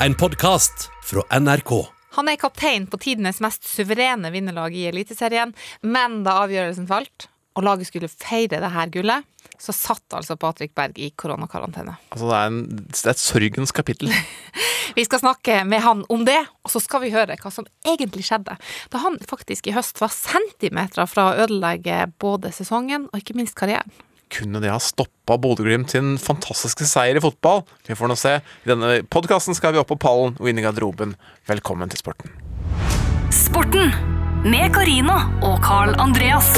En podkast fra NRK. Han er kaptein på tidenes mest suverene vinnerlag i Eliteserien, men da avgjørelsen falt, og laget skulle feire det her gullet, så satt altså Patrick Berg i koronakarantene. Altså, det er, en, det er et sorgens kapittel. Vi skal snakke med han om det, og så skal vi høre hva som egentlig skjedde da han faktisk i høst var centimeter fra å ødelegge både sesongen og ikke minst karrieren. Kunne det ha stoppa Bodø-Glimt sin fantastiske seier i fotball? Vi får nå se. I denne podkasten skal vi opp på pallen og inn i garderoben. Velkommen til sporten. Sporten med Carina og Carl Andreas.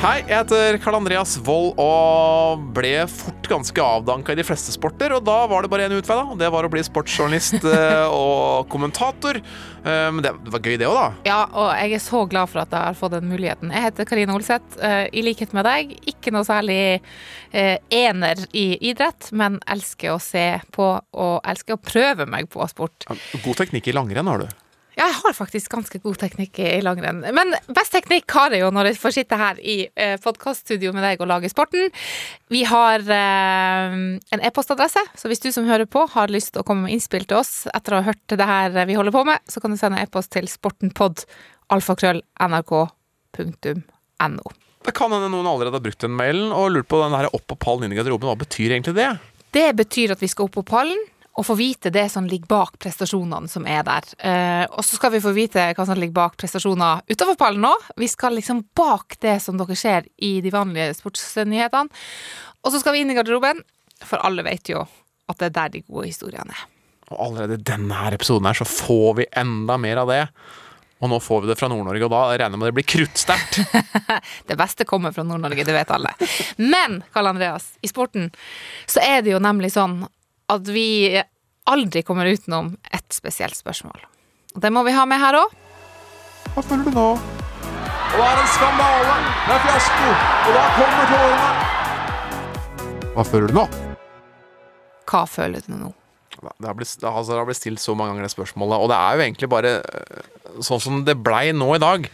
Hei, jeg heter Karl Andreas Wold og ble fort ganske avdanka i de fleste sporter. Og da var det bare én utvei, da. Det var å bli sportsjournalist eh, og kommentator. Eh, Men det var gøy, det òg, da. Ja, og jeg er så glad for at jeg har fått den muligheten. Jeg heter Karine Olseth. eh, I likhet med deg, ikke noe særlig ener i idrett, men elsker å se på og elsker å prøve meg på sport. God teknikk i langrenn har du. Har faktisk ganske god teknikk i langrenn. Men best teknikk har jeg jo når jeg får sitte her i eh, podkaststudio med deg og lage sporten. Vi har eh, en e-postadresse, så hvis du som hører på har lyst til å komme med innspill til oss etter å ha hørt det her vi holder på med, så kan du sende e-post til sportenpod alfakrøll Det kan hende noen allerede har brukt den mailen og lurt på den her opp på pallen inn i garderoben. Hva betyr egentlig det? Det betyr at vi skal opp på pallen og få vite det som ligger bak prestasjonene som er der. Eh, og så skal vi få vite hva som ligger bak prestasjoner utover pallen òg. Vi skal liksom bak det som dere ser i de vanlige sportsnyhetene. Og så skal vi inn i garderoben, for alle vet jo at det er der de gode historiene er. Og allerede i denne her episoden her så får vi enda mer av det. Og nå får vi det fra Nord-Norge, og da regner jeg med det blir kruttsterkt. Det beste kommer fra Nord-Norge, det vet alle. Men, Karl Andreas, i sporten så er det jo nemlig sånn at vi aldri kommer utenom et spesielt spørsmål. Og det må vi ha med her òg. Hva føler du nå? Det er en skandale! Det er fiasko! Og da kommer tårene! Hva føler du nå? Hva føler du nå? Det har, blitt, altså, det har blitt stilt så mange ganger det spørsmålet, og det er jo egentlig bare øh, sånn som det blei nå i dag,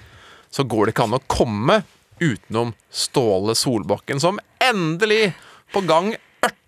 så går det ikke an å komme utenom Ståle Solbakken, som endelig, på gang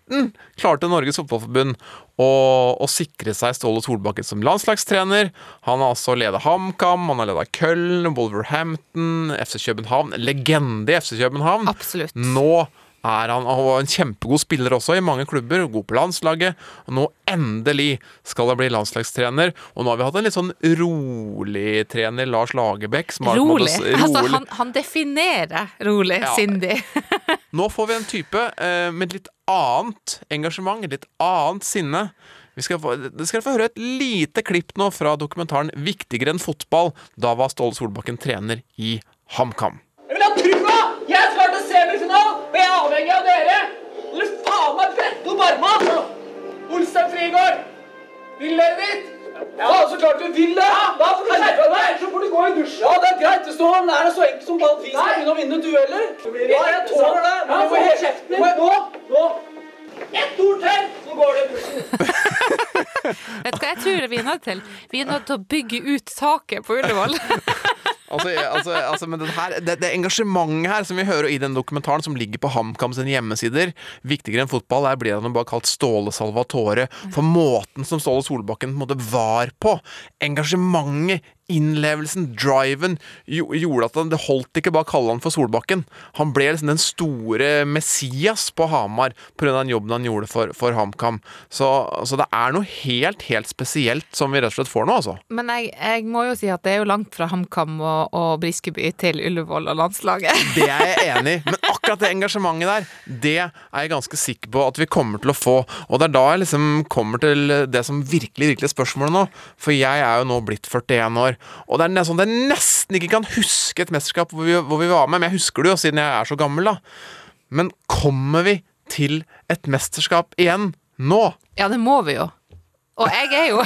18, klarte Norges Fotballforbund å, å sikre seg Ståle Solbakken som landslagstrener. Han har altså ledet HamKam, han har ledet Köln, Wolverhampton, FC København. Legende i FC København. Absolutt. Nå er han var en kjempegod spiller også i mange klubber, god på landslaget. Og nå endelig skal han bli landslagstrener. Og nå har vi hatt en litt sånn rolig trener, Lars Lagerbäck. på en Rolig. Altså, han, han definerer rolig, Ja. sindig. Nå får vi en type eh, med litt annet engasjement, litt annet sinne. Vi skal få, skal få høre et lite klipp nå fra dokumentaren 'Viktigere enn fotball'. Da var Ståle Solbakken trener i HamKam. Brette Olsen Frigård! Vil dere dit? Ja, så klart vi vil det! Ja, da får du skjerpe deg, så får du gå i dusjen. Ja, det er greit. Det står det er så enkelt som ballen. vi skal begynne å vinne dueller. Ja, jeg tåler det. Men du får helt kjeften din. Nå, nå. Ett ord til, så går det i dusjen. Vet du hva jeg tror vi er nødt til? Vi er nødt til å bygge ut taket på Ullevål. Altså, altså, altså men her, det, det engasjementet her som vi hører i den dokumentaren som ligger på HamKam sine hjemmesider, viktigere enn fotball, der blir han bare kalt Ståle Salvatore. For måten som Ståle Solbakken på en måte var på, engasjementet, innlevelsen, driven, jo, gjorde at han, det holdt ikke bare å kalle han for Solbakken. Han ble liksom den store Messias på Hamar pga. den jobben han gjorde for, for HamKam. Så, så det er noe helt, helt spesielt som vi rett og slett får nå, altså. Men jeg, jeg må jo si at det er jo langt fra HamKam og, og Briskeby til Ullevål og landslaget. Det er jeg enig i, men akkurat det engasjementet der, det er jeg ganske sikker på at vi kommer til å få. Og det er da jeg liksom kommer til det som virkelig, virkelig er spørsmålet nå. For jeg er jo nå blitt 41 år, og det er nesten, det er nesten ikke kan huske et mesterskap hvor vi, hvor vi var med, men jeg husker det jo siden jeg er så gammel, da. Men kommer vi til et mesterskap igjen nå? Ja, det må vi jo. Og jeg er jo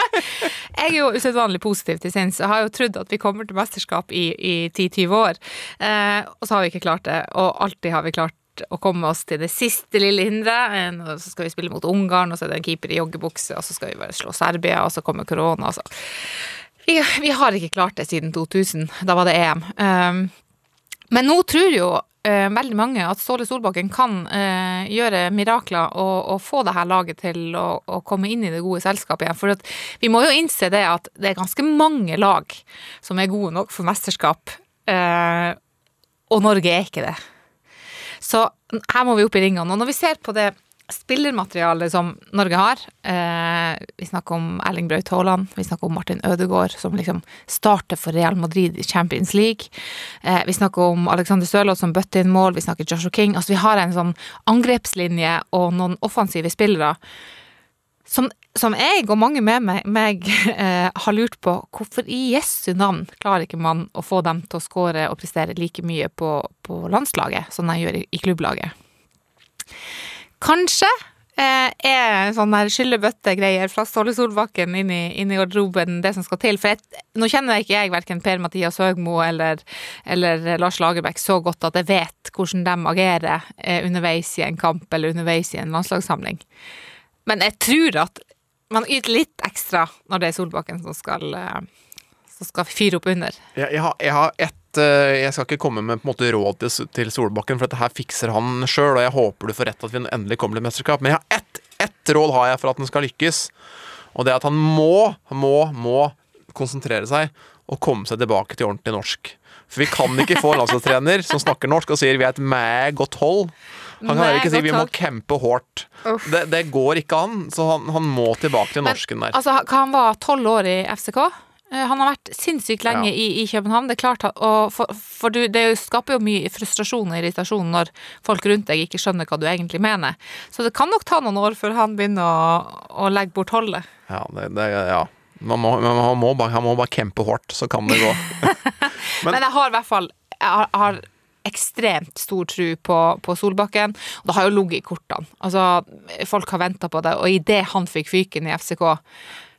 Jeg er jo usedvanlig positiv til sinns. Jeg har jo trodd at vi kommer til mesterskap i, i 10-20 år, eh, og så har vi ikke klart det. Og alltid har vi klart å komme oss til det siste lille hinderet. Så skal vi spille mot Ungarn, og så er det en keeper i joggebukse, og så skal vi bare slå Serbia, og så kommer korona, og Vi, vi har ikke klart det siden 2000. Da var det EM. Um, men nå tror jo eh, veldig mange at Ståle Solbakken kan eh, gjøre mirakler og, og få det her laget til å, å komme inn i det gode selskapet igjen. For at vi må jo innse det at det er ganske mange lag som er gode nok for mesterskap, eh, og Norge er ikke det. Så her må vi opp i ringene. Og når vi ser på det spillermaterialet som Norge har eh, Vi snakker om Erling Braut Haaland, vi snakker om Martin Ødegaard, som liksom starter for Real Madrid i Champions League. Eh, vi snakker om Alexander Sørloth som bøtter inn mål, vi snakker Joshua King. Altså vi har en sånn angrepslinje og noen offensive spillere som, som jeg og mange med meg, meg eh, har lurt på hvorfor i Jesu navn klarer ikke man å få dem til å skåre og prestere like mye på, på landslaget som de gjør i, i klubblaget? Kanskje eh, er sånn der skyllebøttegreier fra Ståle Solbakken inn i, inn i garderoben det som skal til. For jeg, nå kjenner ikke jeg verken Per-Mathias Høgmo eller, eller Lars Lagerbäck så godt at jeg vet hvordan de agerer eh, underveis i en kamp eller underveis i en landslagssamling. Men jeg tror at man yter litt ekstra når det er Solbakken som skal, eh, som skal fyre opp under. Jeg, jeg, har, jeg har ett eh, Jeg skal ikke komme med på en måte råd til, Solbakken, for dette her fikser han sjøl, og jeg håper du får rett at vi endelig kommer til et mesterskap. Men jeg har ett, ett råd har jeg for at den skal lykkes, og det er at han må, må, må konsentrere seg og komme seg tilbake til ordentlig norsk. For vi kan ikke få en landslagstrener som snakker norsk og sier vi er et mæ godt hold. Han kan heller ikke si vi må campe hardt. Det, det går ikke an, så han, han må tilbake til norsken der. Altså, hva han var tolv år i FCK? Eh, Han har vært sinnssykt lenge Ja. i, i København. Det er klart, for, for du, det skaper jo mye frustrasjon og irritasjon når folk rundt deg ikke skjønner hva du egentlig mener. Så det kan nok ta noen år før han begynner å, å legge bort holdet. Ja, det, det, ja. Man må, man må bare, han må bare kjempe hardt, så kan det gå. Men- Men, jeg har i hvert fall jeg har, har ekstremt stor tro på, på Solbakken. Og det har jo ligget i kortene. Altså, folk har venta på det, og idet han fikk fyken i FCK,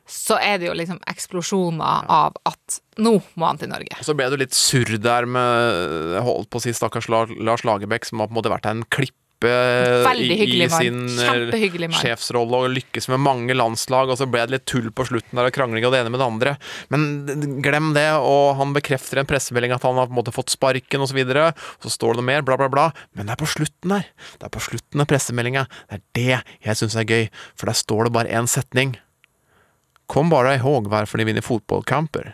så er det jo liksom eksplosjoner av at nå må han til Norge. Så ble det litt surr der med holdt på å si stakkars Lars, Lagerbäck, som har på en måte vært en klippe i, sin eh, sjefsrolle og lykkes med mange landslag, og så ble det litt tull på slutten der og krangling av det ene med det andre. Men glem det, og han bekrefter i en pressemelding at han har på en måte fått sparken osv. Så, videre. så står det noe mer, bla, bla, bla. Men det er på slutten der. Det er på slutten av pressemeldinga. Det er det jeg syns er gøy, for der står det bare én setning. Kom bare ihåg hvorfor de vinner fotballkamper.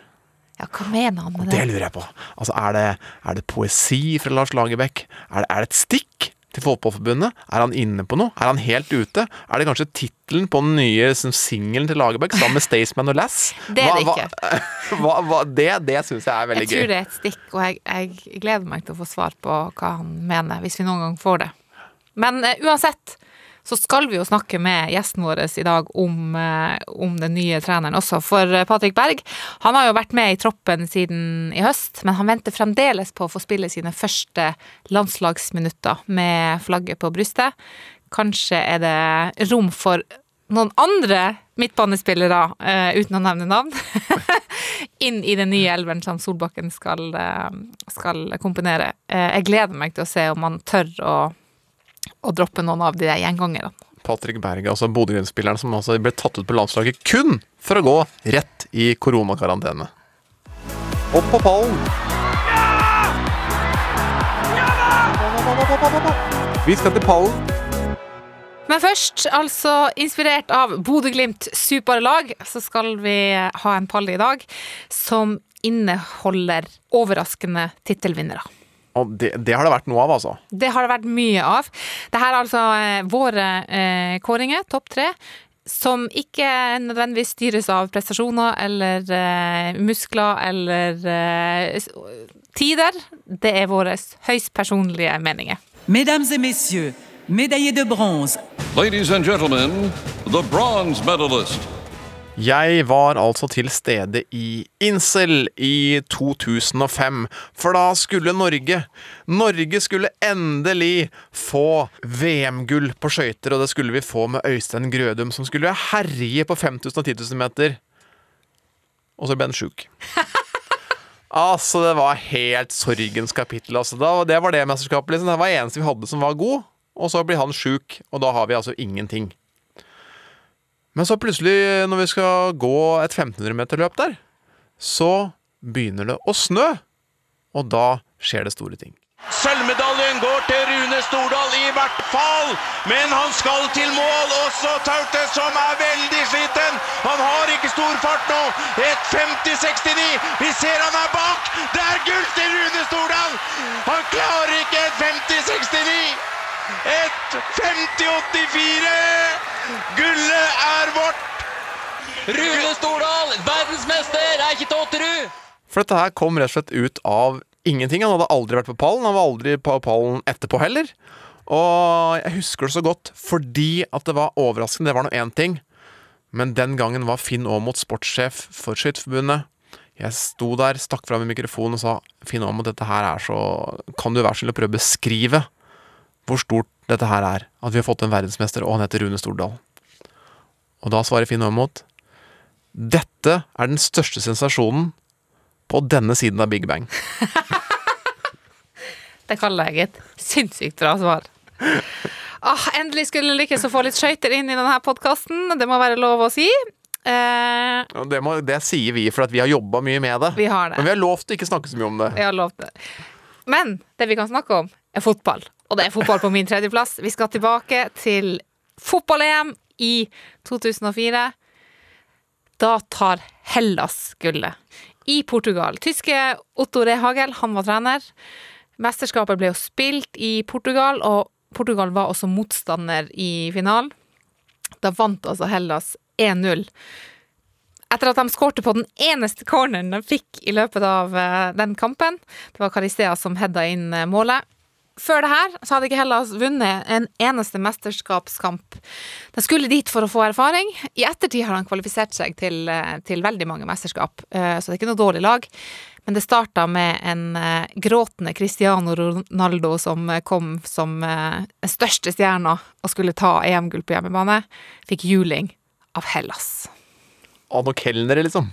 Ja, hva mener han med Det det? lurer jeg på. Altså, er det, er det poesi fra Lars Lagerbäck? Er det, er det et stikk til Fotballforbundet? Er han inne på noe? Er han helt ute? Er det kanskje tittelen på den nye singelen til Lagerbäck sammen med Staysman og Lass? Det er det ikke. Hva, hva, hva, det det syns jeg er veldig gøy. Jeg tror det er et stikk, og jeg, jeg gleder meg til å få svar på hva han mener, hvis vi noen gang får det. Men uh, uansett så skal vi jo snakke med gjesten vår i dag om, eh, om den nye treneren også. For eh, Patrick Berg han har jo vært med i troppen siden i høst, men han venter fremdeles på å få spille sine første landslagsminutter med flagget på brystet. Kanskje er det rom for noen andre midtbanespillere, uh, uten å nevne navn, inn i den nye elveren som Solbakken skal, skal komponere. Uh, jeg gleder meg til å se om han tør å, å droppe noen av de der gjengangerne. Patrick Berge, altså Bodø-Glimt-spilleren som altså ble tatt ut på landslaget kun for å gå rett i koronakarantene. Opp på pallen! Vi skal til pallen. Men først, altså inspirert av Bodø-Glimt superlag, så skal vi ha en pall i dag som inneholder overraskende tittelvinnere. Og det, det har det vært noe av, altså. Det har det vært mye av. Det her er altså eh, våre eh, kåringer, topp tre, som ikke nødvendigvis styres av prestasjoner eller eh, muskler eller eh, tider. Det er våre høyst personlige meninger. Mesdames et messieurs, médaillés de bronze, Ladies and gentlemen, the bronze medalist. Jeg var altså til stede i Incel i 2005, for da skulle Norge Norge skulle endelig få VM-gull på skøyter, og det skulle vi få med Øystein Grødum, som skulle herje på 5000 og 10 000 meter. Og så ble han sjuk. Altså, det var helt sorgens kapittel. Altså. Da, det var det mesterskapet. Liksom. Det var eneste vi hadde som var god, og så blir han sjuk, og da har vi altså ingenting. Men så plutselig, når vi skal gå et 1500-meterløp der, så begynner det å snø. Og da skjer det store ting. Sølvmedaljen går til Rune Stordal i hvert fall, men han skal til mål. Også Taute, som er veldig sliten. Han har ikke stor fart nå. Et 50-69. Vi ser han er bak. Det er gull til Rune Stordal! Han klarer ikke et 50-69. Et 50-84. Gullet er vårt. Rune Stordal, verdensmester, er ikke Totterud! For dette her kom rett og slett ut av ingenting. Han hadde aldri vært på pallen. Han var aldri på pallen etterpå heller. Og jeg husker det så godt fordi at det var overraskende. Det var nå én ting. Men den gangen var Finn Aamodt sportssjef for Skytterforbundet. Jeg sto der, stakk fram i mikrofonen og sa Finn Aamodt, dette her er så Kan du være så snill å prøve å beskrive hvor stort dette her er? At vi har fått en verdensmester, og han heter Rune Stordal. Og da svarer Finn Aamodt Dette er den største sensasjonen på denne siden av Big Bang. Det kaller jeg et sinnssykt bra svar. Ah, endelig skulle lykkes å få litt skøyter inn i denne podkasten. Det må være lov å si. Eh, det, må, det sier vi for at vi har jobba mye med det. Vi har det. Men vi har lovt å ikke snakke så mye om det. det. Men det vi kan snakke om, er fotball. Og det er fotball på min tredjeplass. Vi skal tilbake til fotball-EM i 2004. Da tar Hellas gullet. I Portugal. Tyske Otto Rehagel, han var trener. Mesterskapet ble jo spilt i Portugal, og Portugal var også motstander i finalen. Da vant altså Hellas 1-0. Etter at de skårte på den eneste corneren de fikk i løpet av eh, den kampen. Det var Karistea som heada inn eh, målet. Før det her så hadde ikke Hellas vunnet en eneste mesterskapskamp. De skulle dit for å få erfaring. I ettertid har han kvalifisert seg til, eh, til veldig mange mesterskap, eh, så det er ikke noe dårlig lag. Men det starta med en eh, gråtende Cristiano Ronaldo som kom som den største stjerna og skulle ta EM-gull på hjemmebane. Fikk juling av Hellas. Av noen kelnere, liksom.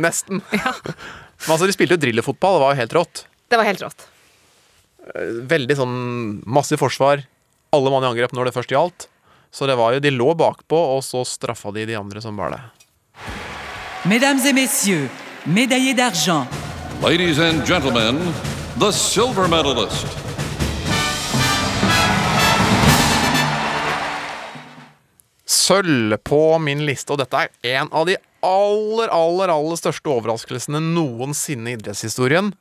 Nesten. Men altså, de spilte jo drillefotball, det var jo helt rått. Det var helt rått. Veldig sånn massiv forsvar. Alle mann i angrep når det først gjaldt. Så det var jo, de lå bakpå, og så straffa de de andre som var det. Mesdames et messieurs, médaillés d'argent, Ladies and gentlemen, the silver medalist. Sølv på min liste, og dette er en av de aller, aller, aller største overraskelsene noensinne i idrettshistorien.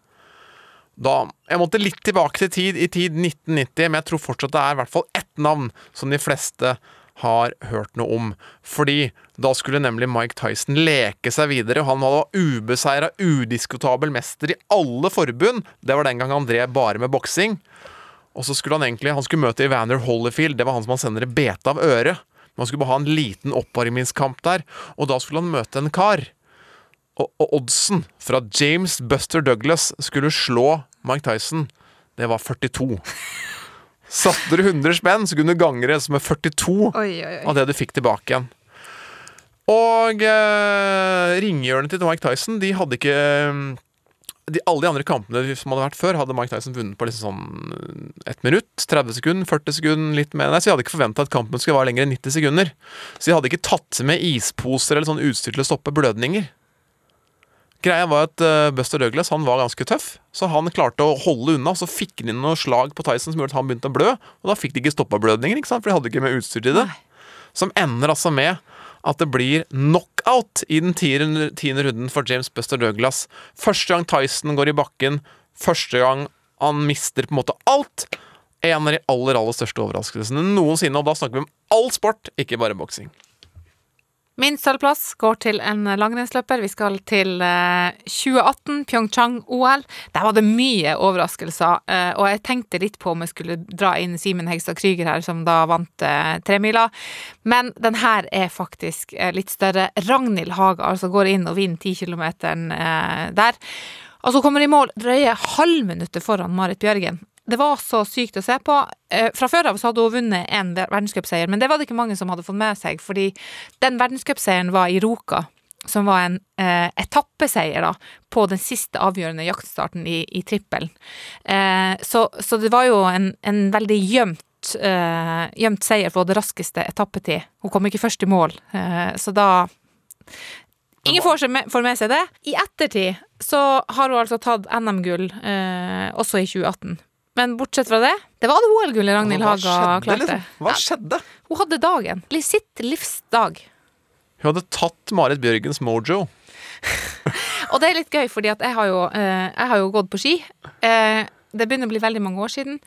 Da, jeg måtte litt tilbake til tid, i tid 1990, men jeg tror fortsatt det er i hvert fall ett navn som de fleste har hørt noe om. Fordi da skulle nemlig Mike Tyson leke seg videre. Han var ubeseira, udiskutabel mester i alle forbund. Det var den gang han drev bare med boksing. Og så skulle han egentlig Han skulle møte Evander Holyfield. Det var han som han senere bet av øret. Man skulle bare ha en liten oppvarmingskamp der. Og da skulle han møte en kar. Og, og oddsen for at James Buster Douglas skulle slå Mike Tyson, det var 42. Satte du 100 spenn, så kunne du gange det med 42 Oi, oi, oi. av det du fikk tilbake igjen. Og eh, ringhjørnet til Mike Tyson, de hadde ikke de, Alle de andre kampene som hadde vært før, hadde Mike Tyson vunnet på liksom sånn Et minutt, 30 sekunder, 40 sekunder, litt mer. Nei, så de hadde ikke forventa at kampen skulle vare lenger enn 90 sekunder. Så de hadde ikke tatt med isposer eller sånn utstyr til å stoppe blødninger. Greia var at eh, Buster Douglas han var ganske tøff, så han klarte å holde unna. Så fikk han inn noen slag på Tyson som gjorde at han begynte å blø, og da fikk de ikke stoppa blødningen, ikke for de hadde ikke med utstyr til det. Som ender altså med at det blir knockout i den tiende, tiende runden for James Buster Douglas. Første gang Tyson går i bakken, første gang han mister på en måte alt. En av de aller, aller største overraskelsene noensinne, og da snakker vi om all sport, ikke bare boksing. Min sølvplass går til en langrennsløper. Vi skal til eh, 2018, Pyeongchang-OL. Der var det mye overraskelser, eh, og jeg tenkte litt på om jeg skulle dra inn Simen Hegstad Krüger her, som da vant eh, tremila. Men den her er faktisk eh, litt større. Ragnhild Haga altså går inn og vinner 10 kilometeren eh, der. Og så kommer i mål drøye halvminuttet foran Marit Bjørgen. Det var så sykt å se på. Eh, Fra før av så hadde hun vunnet en ver- verdenscupseier, men det var det ikke mange som hadde fått med seg, fordi den verdenscupseieren var i Ruka, som var en eh, etappeseier da, på den siste avgjørende jaktstarten i, i trippelen. Eh, så, så det var jo en, en veldig gjemt eh, gjemt seier for det raskeste etappetid. Hun kom ikke først i mål, eh, så da Ingen får, med, får med seg det. I ettertid så har hun altså tatt NM-gull eh, også i 2018. Men bortsett fra det, det var det OL-gullet Ragnhild Haga skjedde, klarte. liksom? Hva skjedde? Hun hadde dagen. Sitt livsdag. Hun hadde tatt Marit Bjørgens mojo. Og det er litt gøy, fordi jeg har jo, eh, jeg har jo gått på ski. Eh, det begynner å bli veldig mange år siden.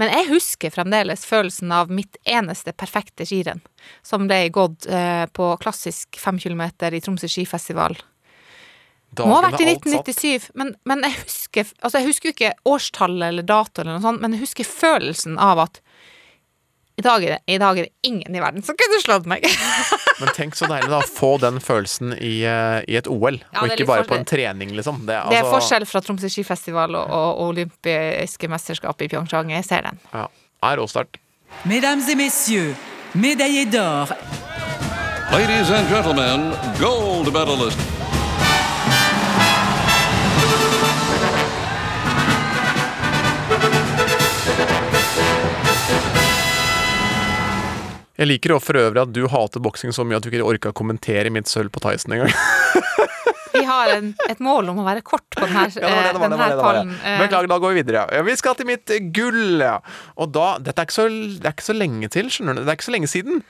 Men jeg husker fremdeles følelsen av mitt eneste perfekte skirenn, som ble gått eh, på klassisk fem kilometer i Tromsø skifestival. Dagen Må ha vært i da alt satt. 1997, men, men jeg husker Altså, jeg husker jo ikke årstallet eller dato eller noe sånt, men jeg husker følelsen av at i dag er det, i dag er det ingen i verden som kunne slått meg. Men tenk så deilig da få den følelsen i, eh, i et OL, Ja, og ikke bare på en trening, liksom. Det, er Det er altså- forskjell fra Tromsø skifestival og, og, olympiske mesterskap i Pyeongchang. Jeg ser den. Ja, er råsterkt. Mesdames et messieurs, médaillés d'or, Ladies and gentlemen, gold medalist. Jeg liker jo for øvrig at du hater boksing så mye at du ikke orka å kommentere mitt sølv på Tyson engang. Vi har en, et mål om å være kort på denne, Ja, pallen. Eh, Beklager, da går vi videre. Ja, vi skal til mitt eh, gull, ja. Og da Dette er ikke så, det er ikke så lenge til, skjønner du. Det er ikke så lenge siden.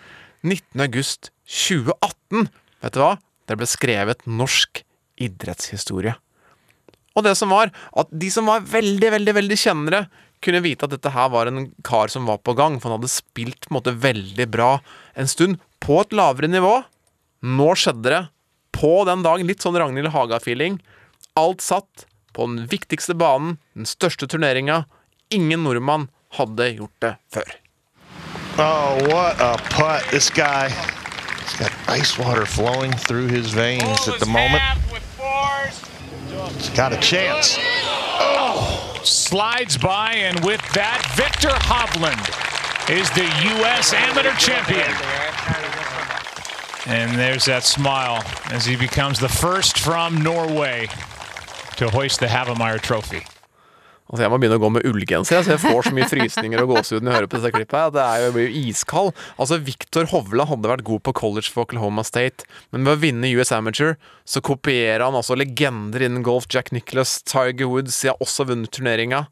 19. august 2018. Vet du hva? Det ble skrevet norsk idrettshistorie. Og det som var, at de som var veldig, veldig, veldig kjennere, kunne vite at dette her var en kar som var på gang, for han hadde spilt på en måte veldig bra en stund, på et lavere nivå. Nå skjedde det. På den dagen, litt sånn Ragnhild Haga-feeling. Alt satt på den viktigste banen, den største turneringa. Ingen nordmann hadde gjort det før. Oh, what a putt. This guy, he's got ice water flowing through his veins at the moment. He's got a chance. Slides by, and with that, Victor Hovland is the U.S. amateur champion. And there's that smile as he becomes the first from Norway to hoist the Havemeyer Trophy. Altså Jeg må begynne å gå med ullgenser, så jeg får så mye frysninger og gåsehud når jeg hører på dette klippet. her. Det er jo, jeg blir jo iskald. Altså Victor Hovland hadde vært god på college for Oklahoma State, men ved å vinne US Amateur så kopierer han altså legender innen golf. Jack Nicholas, Tiger Woods, de har også vunnet turneringa.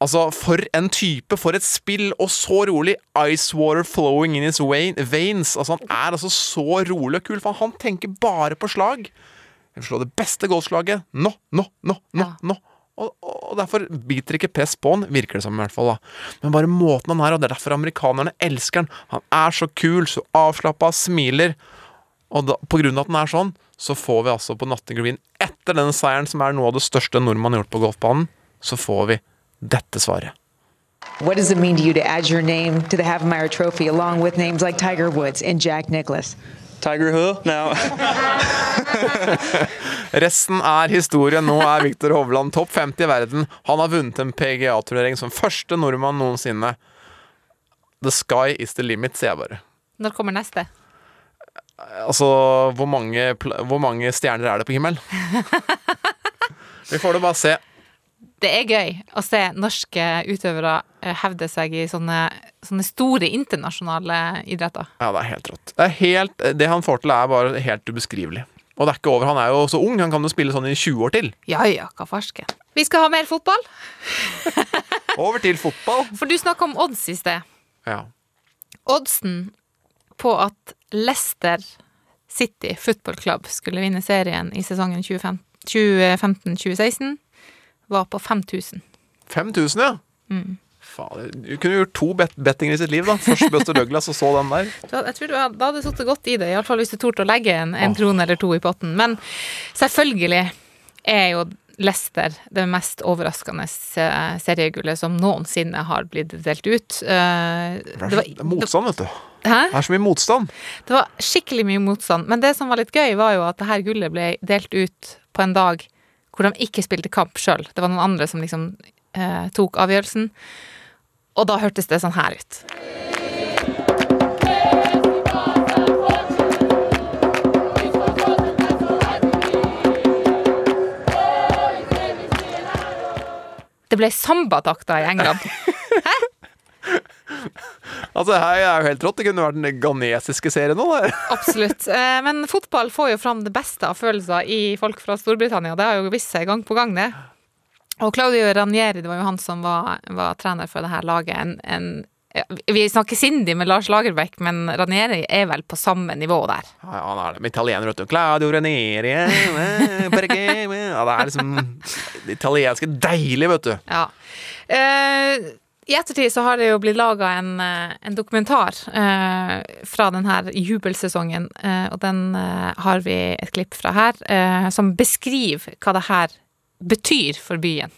Altså, for en type, for et spill, og så rolig. Ice water flowing in his veins. Altså, han er altså så rolig og kul, for han tenker bare på slag. Jeg vil slå det beste golfslaget nå, nå, nå, nå, nå. Og, og derfor biter ikke press på han, virker det som i hvert fall. da. Men bare måten han er, og det er derfor amerikanerne elsker han. Han er så kul, så avslappa, smiler. Og da, på grunn av at han er sånn, så får vi altså på Notting Green, etter denne seieren som er noe av det største nordmannen har gjort på golfbanen, så får vi dette svaret. What does it mean to you to add your name to the Havemeyer Trophy along with names like Tiger Woods and Jack Nicklaus? Tiger who? No. Resten er historie. Nå er Viktor Hovland topp 50 i verden. Han har vunnet en PGA-turnering som første nordmann noensinne. The sky is the limit, sier jeg bare. Når kommer neste? Altså, hvor mange, hvor mange stjerner er det på himmelen? Vi får det bare se. Det er gøy å se norske utøvere eh, hevde seg i sånne, sånne store internasjonale idretter. Ja, det er helt rått. Det, er helt, det han får til, er bare helt ubeskrivelig. Og det er ikke over. Han er jo så ung, han kan jo spille sånn i 20 år til. Ja ja, hva farsken. Vi skal ha mer fotball, Over til fotball. for du snakka om odds i sted. Ja. Oddsen på at Leicester City Football Club skulle vinne serien i sesongen 2015 2015-2016, var på 5000. 5000, ja. Mm. Fader, du kunne gjort to bet bettinger i sitt liv, da. Først Buster Douglas, og så den der. Jeg tror du hadde, da hadde sittet godt i det, iallfall hvis du torde å legge en, en krone eller to i potten. Men selvfølgelig er jo Leicester det mest overraskende seriegullet som noensinne har blitt delt ut. Eh, Det så- det er motstand, vet du. Hæ? Det er så mye motstand. Det var skikkelig mye motstand. Men det som var litt gøy, var jo at det her gullet ble delt ut på en dag hvor de ikke spilte kamp sjøl. Det var noen andre som liksom eh, tok avgjørelsen. Og da hørtes det sånn her ut. Det ble sambatakter i England. Altså, her er jo helt rått. Det kunne vært den ghanesiske serien nå. Absolutt. Eh, Men fotball får jo fram det beste av følelser i folk fra Storbritannia. Det har jo vist seg gang på gang, det. Og Claudio Ranieri, det var jo han som var, var trener for det her laget. En, en, vi snakker Cindy med Lars Lagerbäck, men Ranieri er vel på samme nivå der. Ja, ja, han er det. Med italiener, vet du. Claudio Ranieri eh. Ja, det er liksom det italienske deilig, vet du. Ja. Eh, I ettertid så har det jo blitt laga en, eh, en dokumentar eh, fra denne jubelsesongen, eh, og den eh, har vi et klipp fra her, eh, som beskriver hva det her betyr for byen.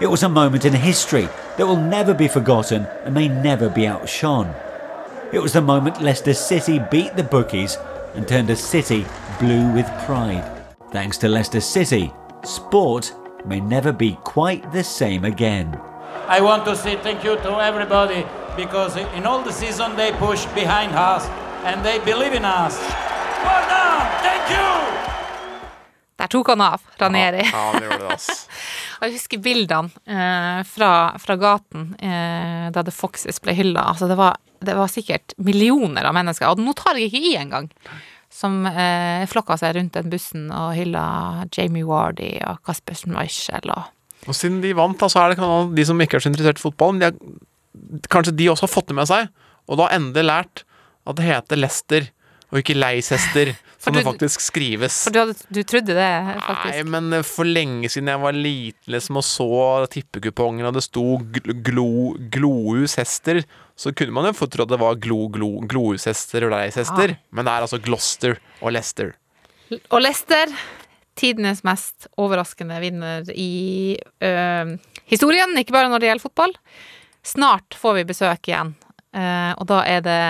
It was a moment in history that will never be forgotten and may never be outshone. It was the moment Leicester City beat the bookies and turned a city blue with pride. Thanks to Leicester City, sport may never be quite the same again. I want to say thank you to everybody because in all the season they push behind us and they believe in us. Well done! Thank you! Der tok han av, Ranieri. Ja, han gjorde det, ass. Jeg husker bildene eh, fra, fra gaten eh, da The Foxes ble hylla. Altså, det, var, det var sikkert millioner av mennesker, og nå tar jeg ikke i engang, som eh, flokka seg rundt den bussen og hylla Jamie Wardy og Kasper Schmeichel og Og siden de vant, da, så er det kan- de som ikke er så interessert i fotball, men de har, kanskje de også har fått det med seg, og da endelig lært at det heter Lester og ikke Leicester, som du- det faktisk skrives. For du, hadde, du trodde det, faktisk? Nei, men eh, for lenge siden jeg var liten liksom, og så tippekupongen, og det sto gl- glo, Glohus-hester, så kunne man jo fått tro at det var glo, glo, Glohus-hester og Leicester, Ja. men det er altså Gloucester og Leicester. Og Leicester, tidenes mest overraskende vinner i øh, historien, ikke bare når det gjelder fotball. Snart får vi besøk igjen. Eh, og da er det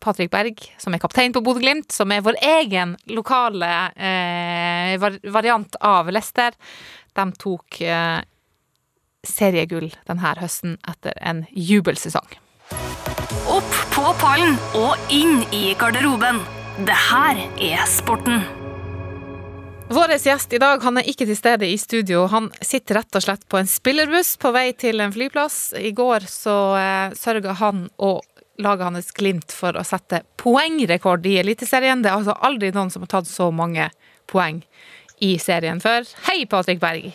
Patrick Berg, som er kaptein på Bodø-Glimt, som er vår egen lokale eh, var variant av Lester. De tok eh, seriegull denne høsten etter en jubelsesong. Opp på pallen og inn i garderoben. Det her er sporten. Vår gjest i dag han er ikke til stede i studio. Han sitter rett og slett på en spillerbuss på vei til en flyplass. I går så eh, sørga han og laget hans Glimt for å sette poengrekord i Eliteserien. Det er altså aldri noen som har tatt så mange poeng i serien før. Hei, Patrick Berg.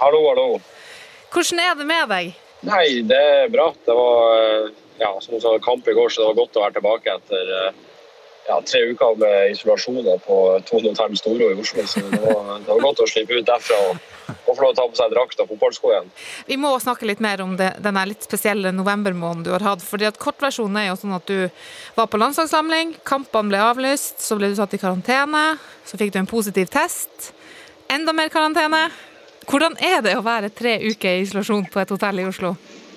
Hallo, hallo. Hvordan er det med deg? Nei, det er bra. Det var eh, ja, som sa, kamp i går, så det var godt å være tilbake etter eh, ja, tre uker med isolasjoner på Tone Hotell Storo i Oslo. Så det var, det var godt å slippe ut derfra og få lov til å ta på seg drakt og fotballsko igjen. Vi må snakke litt mer om det, denne litt spesielle novembermåneden du har hatt. fordi at Kortversjonen er jo sånn at du var på landslagssamling, kampene ble avlyst, så ble du satt i karantene, så fikk du en positiv test. Enda mer karantene. Hvordan er det å være tre uker i isolasjon på et hotell i Oslo?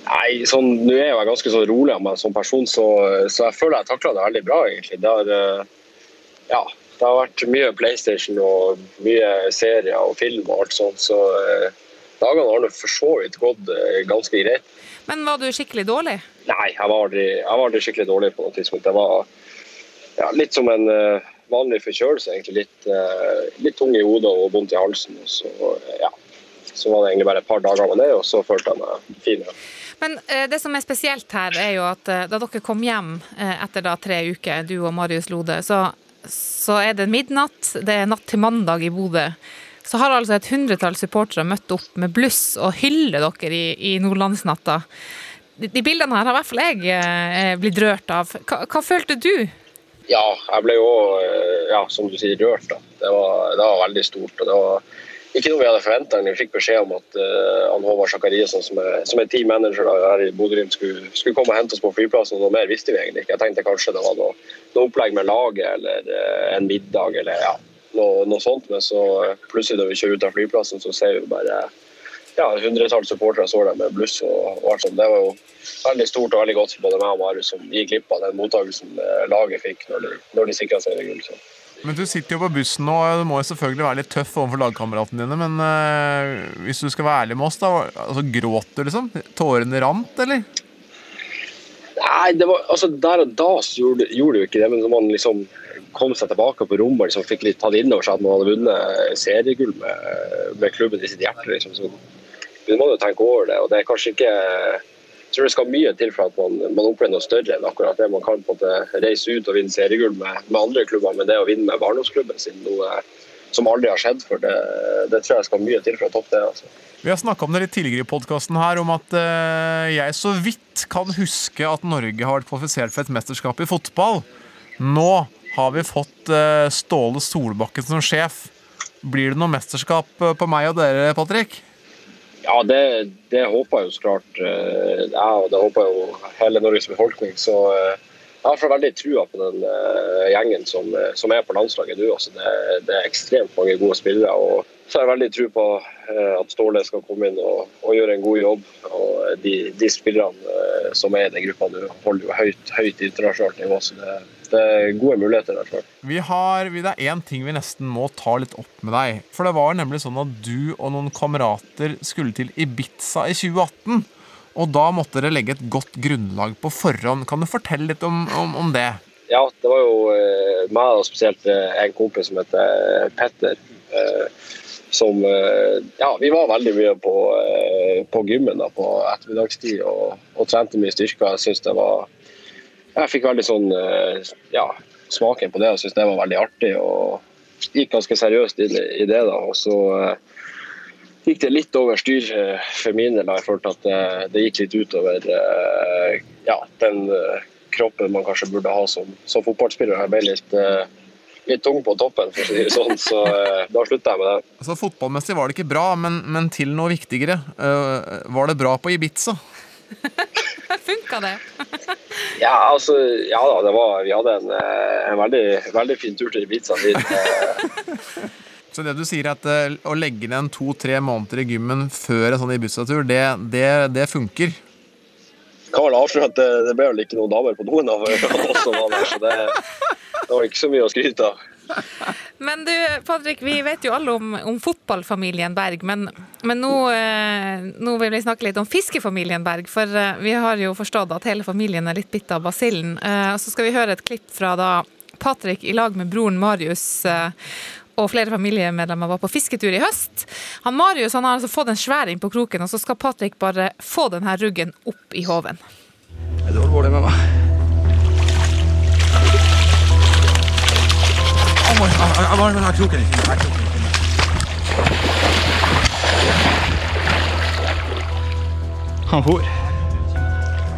Nei, sånn, Nå er jeg ganske så rolig av meg som person, så, så jeg føler jeg takla det veldig bra. egentlig. Det har, eh, ja, det har vært mye PlayStation og mye serier og film og alt sånt, så eh, dagene har for så vidt gått eh, ganske greit. Men var du skikkelig dårlig? Nei, jeg var aldri, jeg var aldri skikkelig dårlig på noe tidspunkt. Jeg var ja, litt som en vanlig forkjølelse, egentlig. Litt, litt tung i hodet og vondt i halsen. Og så, ja. så var det egentlig bare et par dager med det, og så følte jeg meg fin igjen. Men eh, det som er spesielt her, er jo at eh, da dere kom hjem eh, etter da tre uker, du og Marius Lode, så, så er det midnatt, det er natt til mandag i Bodø. Så har altså et hundretall supportere møtt opp med bluss og hyller dere i, i Nordlandsnatta. De, de bildene her har i hvert fall jeg blitt rørt av. Hva, hva følte du? Ja, jeg ble jo ja, som du sier, rørt. da. Det var, det var veldig stort. og det var ikke noe vi hadde forventa. Vi fikk beskjed om at uh, Håvard Sakariassen, som som er team manager her i Bodø-Glimt, skulle, skulle komme og hente oss på flyplassen. Noe mer visste vi egentlig ikke. Jeg tenkte kanskje det var noe, noe opplegg med laget eller uh, en middag eller ja, noe, noe sånt. Men så uh, plutselig da vi kjører ut av flyplassen, så ser vi bare ja, hundretalls supportere står der med bluss og, og alt sånt. Det var jo veldig stort og veldig godt for både meg og Marius som gikk glipp av den mottakelsen laget fikk når de, når de sikra seg gull. Men du sitter jo på bussen nå, og du må jo selvfølgelig være litt tøff overfor lagkameratene dine, men øh, hvis du skal være ærlig med oss, da, altså gråt du liksom? Tårene rant, eller? Nei, det var, altså Der og da så gjorde, gjorde du ikke det, men når man liksom kom seg tilbake på rommet og liksom fikk litt tatt inn over seg at man hadde vunnet seriegull med, med klubben i sitt hjerte, liksom, så begynner man jo å tenke over det. og Det er kanskje ikke jeg tror det skal mye til for at man, man opplever noe større enn akkurat det. Man kan på en måte reise ut og vinne seriegull med, med andre klubber, men det å vinne med barndomsklubben sin, noe som aldri har skjedd før, det, det tror jeg skal mye til for å toppe det. altså. Vi har snakka om det litt tidligere i podkasten her, om at eh, jeg så vidt kan huske at Norge har vært kvalifisert for et mesterskap i fotball. Nå har vi fått eh, Ståle Solbakken som sjef. Blir det noe mesterskap eh, på meg og dere, Patrick? Ja, det, det håper jeg jo så klart. eh, Jeg og det håper jo hele Norges befolkning. Så eh, jeg har veldig trua på den eh, gjengen som, som er på landslaget nå. Altså, det, det er ekstremt mange gode spillere. og så har jeg veldig tro på at Ståle skal komme inn og, og gjøre en god jobb. Og de, de spillerne som er i den gruppa nå, holder jo høyt, høyt internasjonalt nivå. Så det, det er gode muligheter. i hvert fall. Vi har, det er én ting vi nesten må ta litt opp med deg. For det var nemlig sånn at du og noen kamerater skulle til Ibiza i 2018. Og da måtte dere legge et godt grunnlag på forhånd. Kan du fortelle litt om, om, om det? Ja, det var jo eh, meg og spesielt eh, en kompis som heter Petter. Eh, som eh, Ja, vi var veldig mye på, eh, på gymmen da, på ettermiddagstid og, og trente mye styrker. Jeg synes det var Jeg fikk veldig sånn eh, ja, smaken på det og syntes det var veldig artig. Og gikk ganske seriøst inn i det. da, og så eh, gikk det litt over styr eh, for min del. Jeg følte at det, gikk litt utover ja, den kroppen man kanskje burde ha som, som fotballspiller. Jeg ble litt, litt tung på toppen, for å si det sånn, så da slutta jeg med det. Altså Fotballmessig var det ikke bra, men, men til noe viktigere. Var det bra på Ibiza? Funka det? Ja, altså, ja da, det var, vi hadde en, eh, en veldig, veldig fin tur til Ibiza. eh, Så det du sier er at eh, å legge ned to-tre måneder i gymmen før en sånn Ibiza-tur, det, det, det funker? kan vel avsløre at det, det ble vel ikke noen damer på noen av oss som var der, så det, det var ikke så mye å skryte av. Men du, Patrick, vi vet jo alle om, om fotballfamilien Berg, men, men nå, eh, nå vil vi snakke litt om fiskefamilien Berg. For eh, vi har jo forstått at hele familien er litt bitt av basillen. Eh, så skal vi høre et klipp fra da Patrick i lag med broren Marius eh, og flere familiemedlemmer var på fisketur i høst. Han Marius han har altså fått en sværing på kroken, og så skal Patrick bare få denne ruggen opp i håven. Du med meg? Har kroken i fingrene. Han for.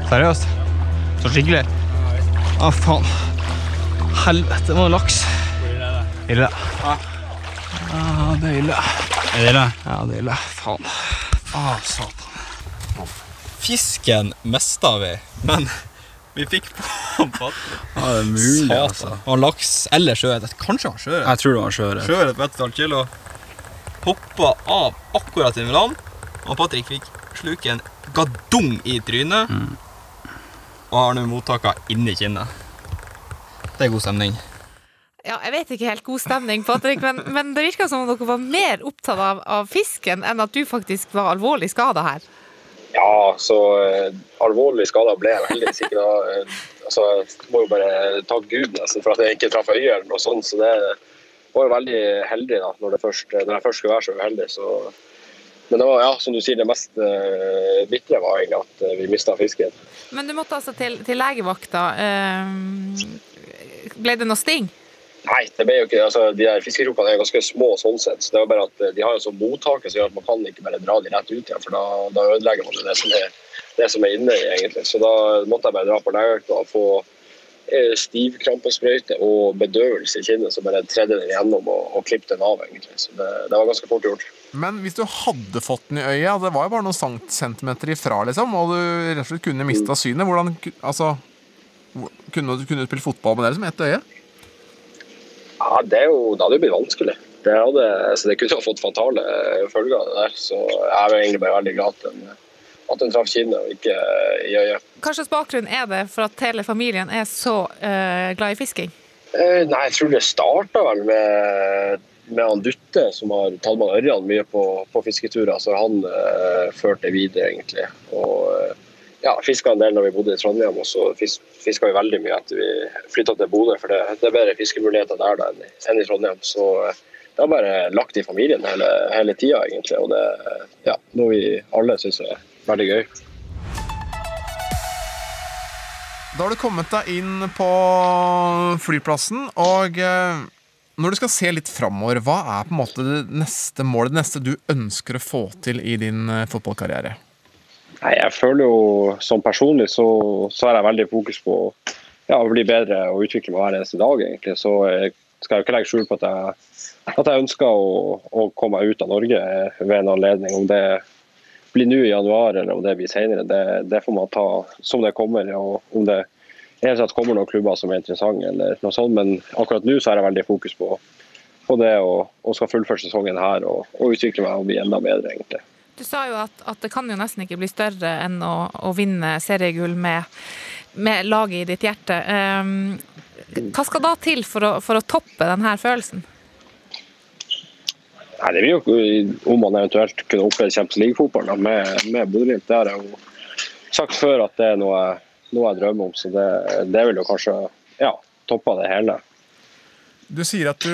Seriøst? Så skikkelig? Å, faen. Helvete, det var laks. Ille. Ja, det er ille. Er det ille? Ja, det er ille. Faen. Å, satan. Fisken mista vi, men vi fikk på. Ja, det er mulig, Satan. altså. Og laks eller sjøørret. Kanskje han sjøørret. Jeg tror det var sjøørret. Sjøørret på ett og et halvt kilo. Hoppa av akkurat i Milan, og Patrick fikk sluke en gadung i trynet. Og har nå mottaka inni kinnet. Det er god stemning. Ja, jeg vet ikke helt god stemning, Patrick, men, men det virka som om dere var mer opptatt av, av fisken enn at du faktisk var alvorlig skada her. Ja, så eh, alvorlig skada ble jeg veldig sikker. Eh, altså, jeg må jo bare takke Gud nesten for at jeg ikke traff øyet eller noe sånt. Så det var jo veldig heldig da, når, det først, når jeg først skulle være så uheldig. Så. Men det var, ja, som du sier, det mest uh, bitre var egentlig at eh, vi mista fisken. Men du måtte altså til, til legevakta. Uh, ble det noe sting? Nei, det ble jo ikke, altså, de der fiskekrokene er ganske små sånn sett. Så det var bare at de har en sånn mottaker som gjør at man kan ikke bare dra de rett ut igjen, for da, da ødelegger man det som, er, det som er inne i egentlig. Så da måtte jeg bare dra på legevakta og få eh, stivkrampesprøyte og bedøvelse i kinnet, så bare tredde den gjennom og, og klippet den av egentlig. Så det, det var ganske fort gjort. Men hvis du hadde fått den i øyet, det var jo bare noen centimeter ifra, liksom, og du rett og slett kunne mista synet, hvordan Altså Kunne du, kunne du spilt fotball med det som ett øye? Ja, det, er jo, det hadde jo blitt vanskelig. Det, hadde, så det kunne jo fått fatale følger av det der. Så jeg er egentlig bare veldig glad til den, at den traff kinnet og ikke i øyet. Hva slags bakgrunn er det for at hele familien er så uh, glad i fisking? Uh, nei, jeg tror det starta vel med, med han Dutte, som har tatt med Ørjan mye på, på fisketurer. Så han uh, førte videre, egentlig. Og eh, ja, fiska en del når vi bodde i Trondheim, og så fis, fiska vi veldig mye etter vi flytta til Bodø. For det, det er bedre fiskemuligheter der da enn, i- Trondheim. Så eh, det har bare lagt i familien hele, hele tida, egentlig. Og det ja, noe vi alle syns er veldig gøy. Da har du kommet deg inn på flyplassen, og eh, når du skal se litt framover, hva er på en måte det neste målet, det neste du ønsker å få til i din eh, fotballkarriere? Nei, jeg føler jo som personlig så, så har jeg veldig fokus på ja, å bli bedre og utvikle meg hver eneste dag, egentlig. Så jeg skal jo ikke legge skjul på at jeg, at jeg ønsker å, å komme meg ut av Norge ved en anledning. Om det blir nå i januar eller om det blir senere, det, det får man ta som det kommer. og om det helt kommer noen klubber som er interessante, eller noe sånt. Men akkurat nå så er jeg veldig fokus på, på det og, og skal fullføre sesongen her og, og utvikle meg og bli enda bedre, egentlig. Du sa jo at, at det kan jo nesten ikke bli større enn å, å vinne seriegull med, med laget i ditt hjerte. Um, hva skal da til for å, for å toppe denne følelsen? Nei, Det blir jo om man eventuelt kunne oppleve Champions League-fotball med, med Bodø-Glimt. Det har jeg jo sagt før at det er noe, noe jeg drømmer om, så det, det vil jo kanskje ja, toppe det hele. Du sier at du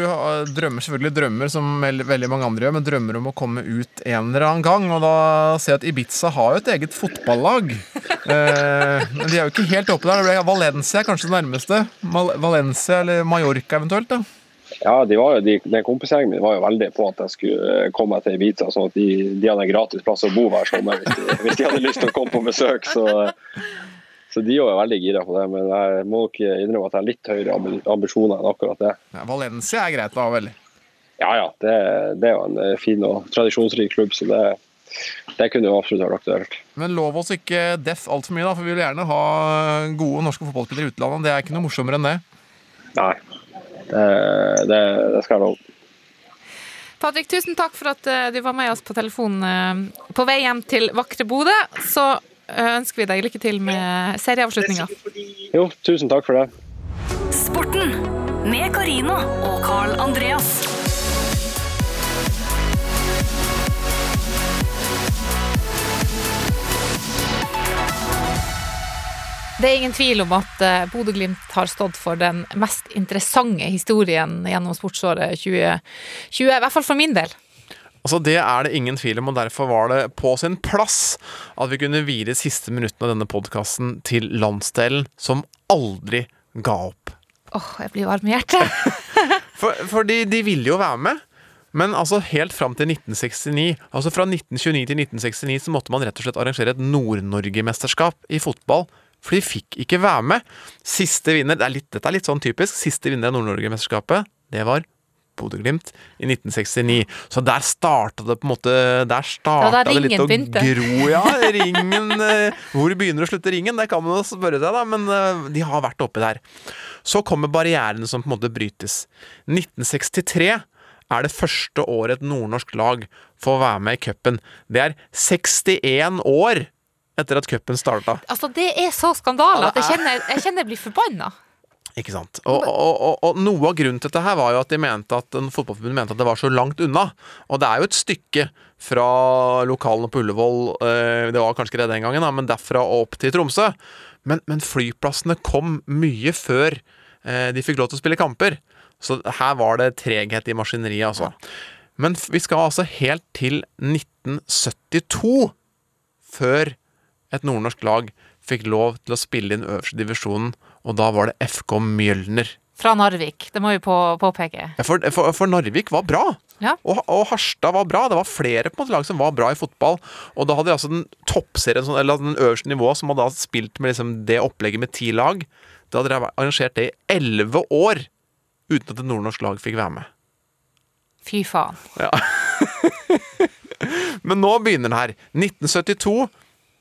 drømmer selvfølgelig drømmer som veldig mange andre gjør, men drømmer om å komme ut en eller annen gang. Og da ser jeg at Ibiza har jo et eget fotballag. Eh, men de er jo ikke helt oppe der. Det ble Valencia kanskje det nærmeste. Valencia eller Mallorca eventuelt. da. Ja, de var jo, de, den kompisgjengen min var jo veldig på at jeg skulle eh, komme meg til Ibiza, sånn at de, de hadde en gratis plass å bo hver sommer hvis de, hvis de hadde lyst til å komme på besøk. Så, så de var jo veldig gira på det. Men jeg må nok innrømme at jeg har litt høyere ambisjoner enn akkurat det. Ja, Valencia er greit da, vel? Ja ja, det, det er jo en eh, fin og tradisjonsrik klubb, så det, det kunne jo absolutt vært aktuelt. Men lov oss ikke deff altfor mye, da, for vi vil gjerne ha gode norske fotballspillere i utlandet. Det er ikke noe morsommere enn det. Nei, det, det, det skal jeg love. Patrick, tusen takk for at eh, du var med oss på telefonen eh, på vei hjem til vakre Bodø. Så eh, ønsker vi deg lykke til med serieavslutninga. Jo, tusen takk for det. Sporten med Karina og Carl Andreas. Det er ingen tvil om at eh, Bodø-Glimt har stått for den mest interessante historien gjennom sportsåret 2020. I hvert fall for min del. Altså Det er det ingen tvil om, og derfor var det på sin plass at vi kunne vire siste minuttene av denne podkasten til landsdelen som aldri ga opp. Åh, jeg blir varm i hjertet. For, fordi de ville jo være med. Men altså helt fram til 1969, altså fra 1929 til 1969, så måtte man rett og slett arrangere et Nord-Norge-mesterskap i fotball. For de fikk ikke være med. Siste vinner, det er litt, dette er litt sånn typisk, siste vinner av Nord-Norge-mesterskapet, det var Bodø-Glimt i 1969. Så der starta det på en måte Der starta det litt å gro. Ja, ringen eh, Hvor begynner og slutter ringen? Det kan man jo spørre seg, da, men eh, de har vært oppi der. Så kommer barrierene som på en måte brytes. 1963 er det første året et nordnorsk lag får være med i cupen. Det er 61 år etter at cupen starta. Altså, det er så skandale at jeg er- kjenner jeg, kjenner jeg blir forbanna. Ikke sant? Og, og, og, og noe av grunnen til dette her var jo at de mente at Fotballforbundet mente at det var så langt unna. Og det er jo et stykke fra lokalene på Ullevål, eh, det var kanskje ikke det den gangen, men derfra og opp til Tromsø. Men, men flyplassene kom mye før eh, de fikk lov til å spille kamper. Så her var det treghet i maskineriet, altså. Men vi skal altså helt til 1972 før et nordnorsk lag fikk lov til å spille i den øverste divisjonen, og da var det FK Mjølner. Fra Narvik, det må vi på, påpeke. Ja, For, for, for Narvik var bra, Ja. og, og Harstad var bra. Det var flere på en måte lag som var bra i fotball. Og da hadde de altså den toppserien, sånn- eller den øverste nivået, som hadde da spilt med liksom det opplegget med ti lag. Da hadde de arrangert det i elleve år uten at et nordnorsk lag fikk være med. Fy faen. Ja. Men nå begynner den her. 1972.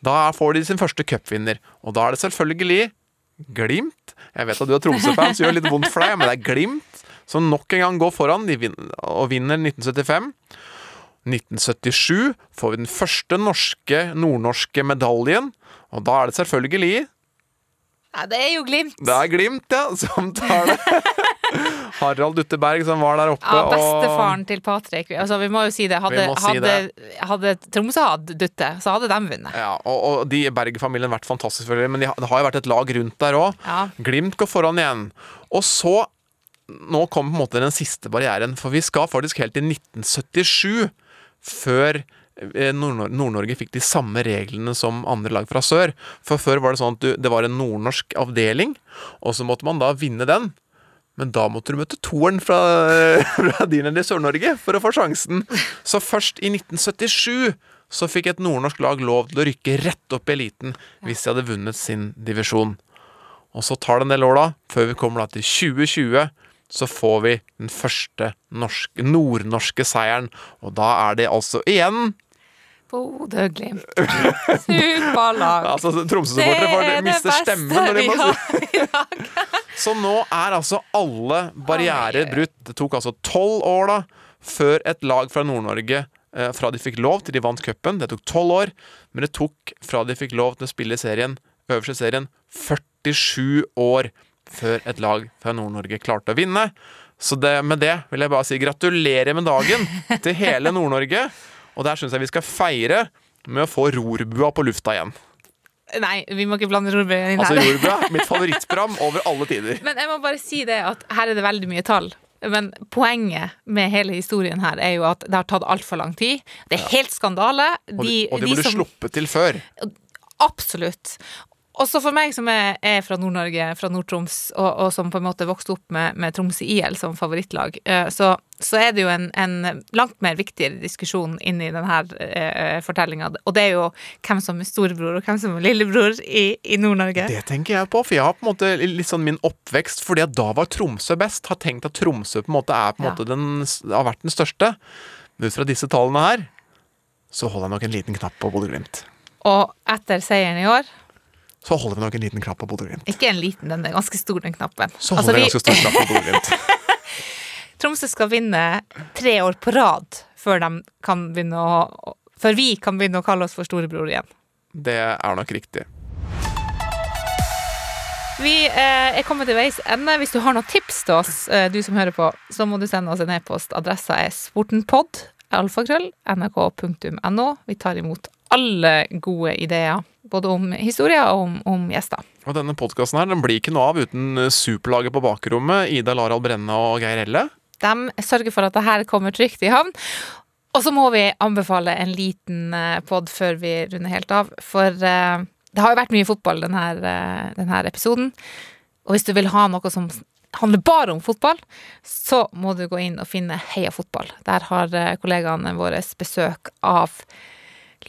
Da får de sin første cupvinner. Og da er det selvfølgelig Glimt. Jeg vet at du er Tromsø-fan, så det gjør litt vondt for deg, men det er Glimt som nok en gang går foran de vin og vinner 1975. 1977 får vi den første norske, nordnorske medaljen, og da er det selvfølgelig Ja, det er jo Glimt. Det er Glimt, ja, som tar det. Harald Dutteberg som var der oppe. Ja, og- bestefaren til Patrick. Altså, vi må jo si det. Hadde, si hadde, hadde Tromsø hatt Dutte, så hadde de vunnet. Ja, og, og de Berg-familien har vært fantastisk, selvfølgelig, men de, det har jo vært et lag rundt der òg. Ja. Glimt går foran igjen. Og så Nå kommer på en måte den siste barrieren, for vi skal faktisk helt til 1977 før eh, Nord- Nord-Norge fikk de samme reglene som andre lag fra sør. For før var det sånn at du, det var en nordnorsk avdeling, og så måtte man da vinne den. Men da måtte du møte toeren fra, fra din i Sør-Norge for å få sjansen. Så først i 1977 så fikk et nordnorsk lag lov til å rykke rett opp i eliten hvis de hadde vunnet sin divisjon. Og så tar det en del år, da, før vi kommer da til 2020. Så får vi den første nordnorske seieren, og da er det altså igjen Bodø-Glimt. Superlag. Altså, Tromsø-supportere er mister stemmen når de må Så nå er altså alle barrierer brutt. Det tok altså tolv år da før et lag fra Nord-Norge eh, fra de fikk lov til de vant cupen. Det tok tolv år, men det tok fra de fikk lov til å spille i serien, øverste serien, 47 år før et lag fra Nord-Norge klarte å vinne. Så det, med det vil jeg bare si gratulerer med dagen til hele Nord-Norge. Og der syns jeg vi skal feire med å få rorbua på lufta igjen. Nei, vi må ikke blande rorbua inn Altså her. Rorbua, mitt favorittprogram over alle tider. Men jeg må bare si det at her er det veldig mye tall. Men poenget med hele historien her er jo at det har tatt altfor lang tid. Det er helt skandale. Og de, og de burde som- sluppet til før. Absolutt. Også for meg som er, er fra Nord-Norge, fra Nord-Troms, og, og som på en måte vokste opp med, med Tromsø IL som favorittlag, eh, så, så er det jo en, en langt mer viktigere diskusjon inni denne uh, fortellinga. Og det er jo hvem som er storebror, og hvem som er lillebror i, i Nord-Norge. Det tenker jeg på, for jeg har på en måte litt sånn min oppvekst fordi at da var Tromsø best. Har tenkt at Tromsø på en måte er på en Ja. måte den, har vært den største. Men ut fra disse tallene her, så holder jeg nok en liten knapp på Bodø-Glimt. Og etter seieren i år Så holder vi nok en liten knapp på Bodø-Glimt. Ikke en liten, den er ganske stor, den knappen. Så Altså, holder vi- en ganske stor knapp på Bodø-Glimt. Tromsø skal vinne tre år på rad før, de kan å, før vi kan begynne å kalle oss for storebror igjen. Det er nok riktig. Vi eh, er kommet til veis ende. Hvis du har noen tips til oss, eh, du som hører på, så må du sende oss en e-post. Adressa er sportenpod, alfakrøll, nrk.no. Vi tar imot alle gode ideer, både om historier og om, om gjester. Og denne podkasten her, den blir ikke noe av uten superlaget på bakrommet, Ida Larald Brenne og Geir Elle. De sørger for at det her kommer trygt i havn. Og så må vi anbefale en liten eh, pod før vi runder helt av, for eh, det har jo vært mye fotball denne, eh, denne episoden. Og hvis du vil ha noe som handler bare om fotball, så må du gå inn og finne Heia fotball. Der har kollegaene våre besøk av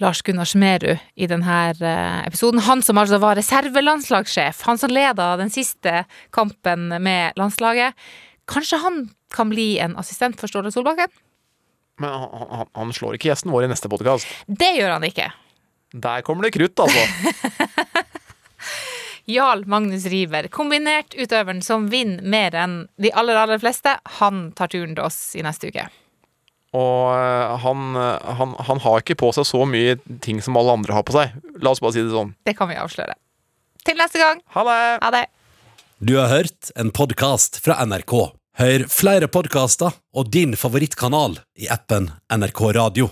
Lars Gunnar Smerud i denne eh, episoden. Han som altså var reservelandslagssjef. Han som leda den siste kampen med landslaget. Kanskje han kan bli en assistent for Ståle Solbakken? Men han, han, han slår ikke gjesten vår i neste podkast. Det gjør han ikke. Der kommer det krutt, altså. Jarl Magnus Riiber, kombinert utøveren som vinner mer enn de aller, aller fleste, han tar turen til oss i neste uke. Og eh, han, eh, han, han har ikke på seg så mye ting som alle andre har på seg. La oss bare si det sånn. Det kan vi avsløre. Til neste gang. Ha det! Ha det. Du har hørt en podkast fra NRK. Hør flere podkaster og din favorittkanal i appen NRK Radio.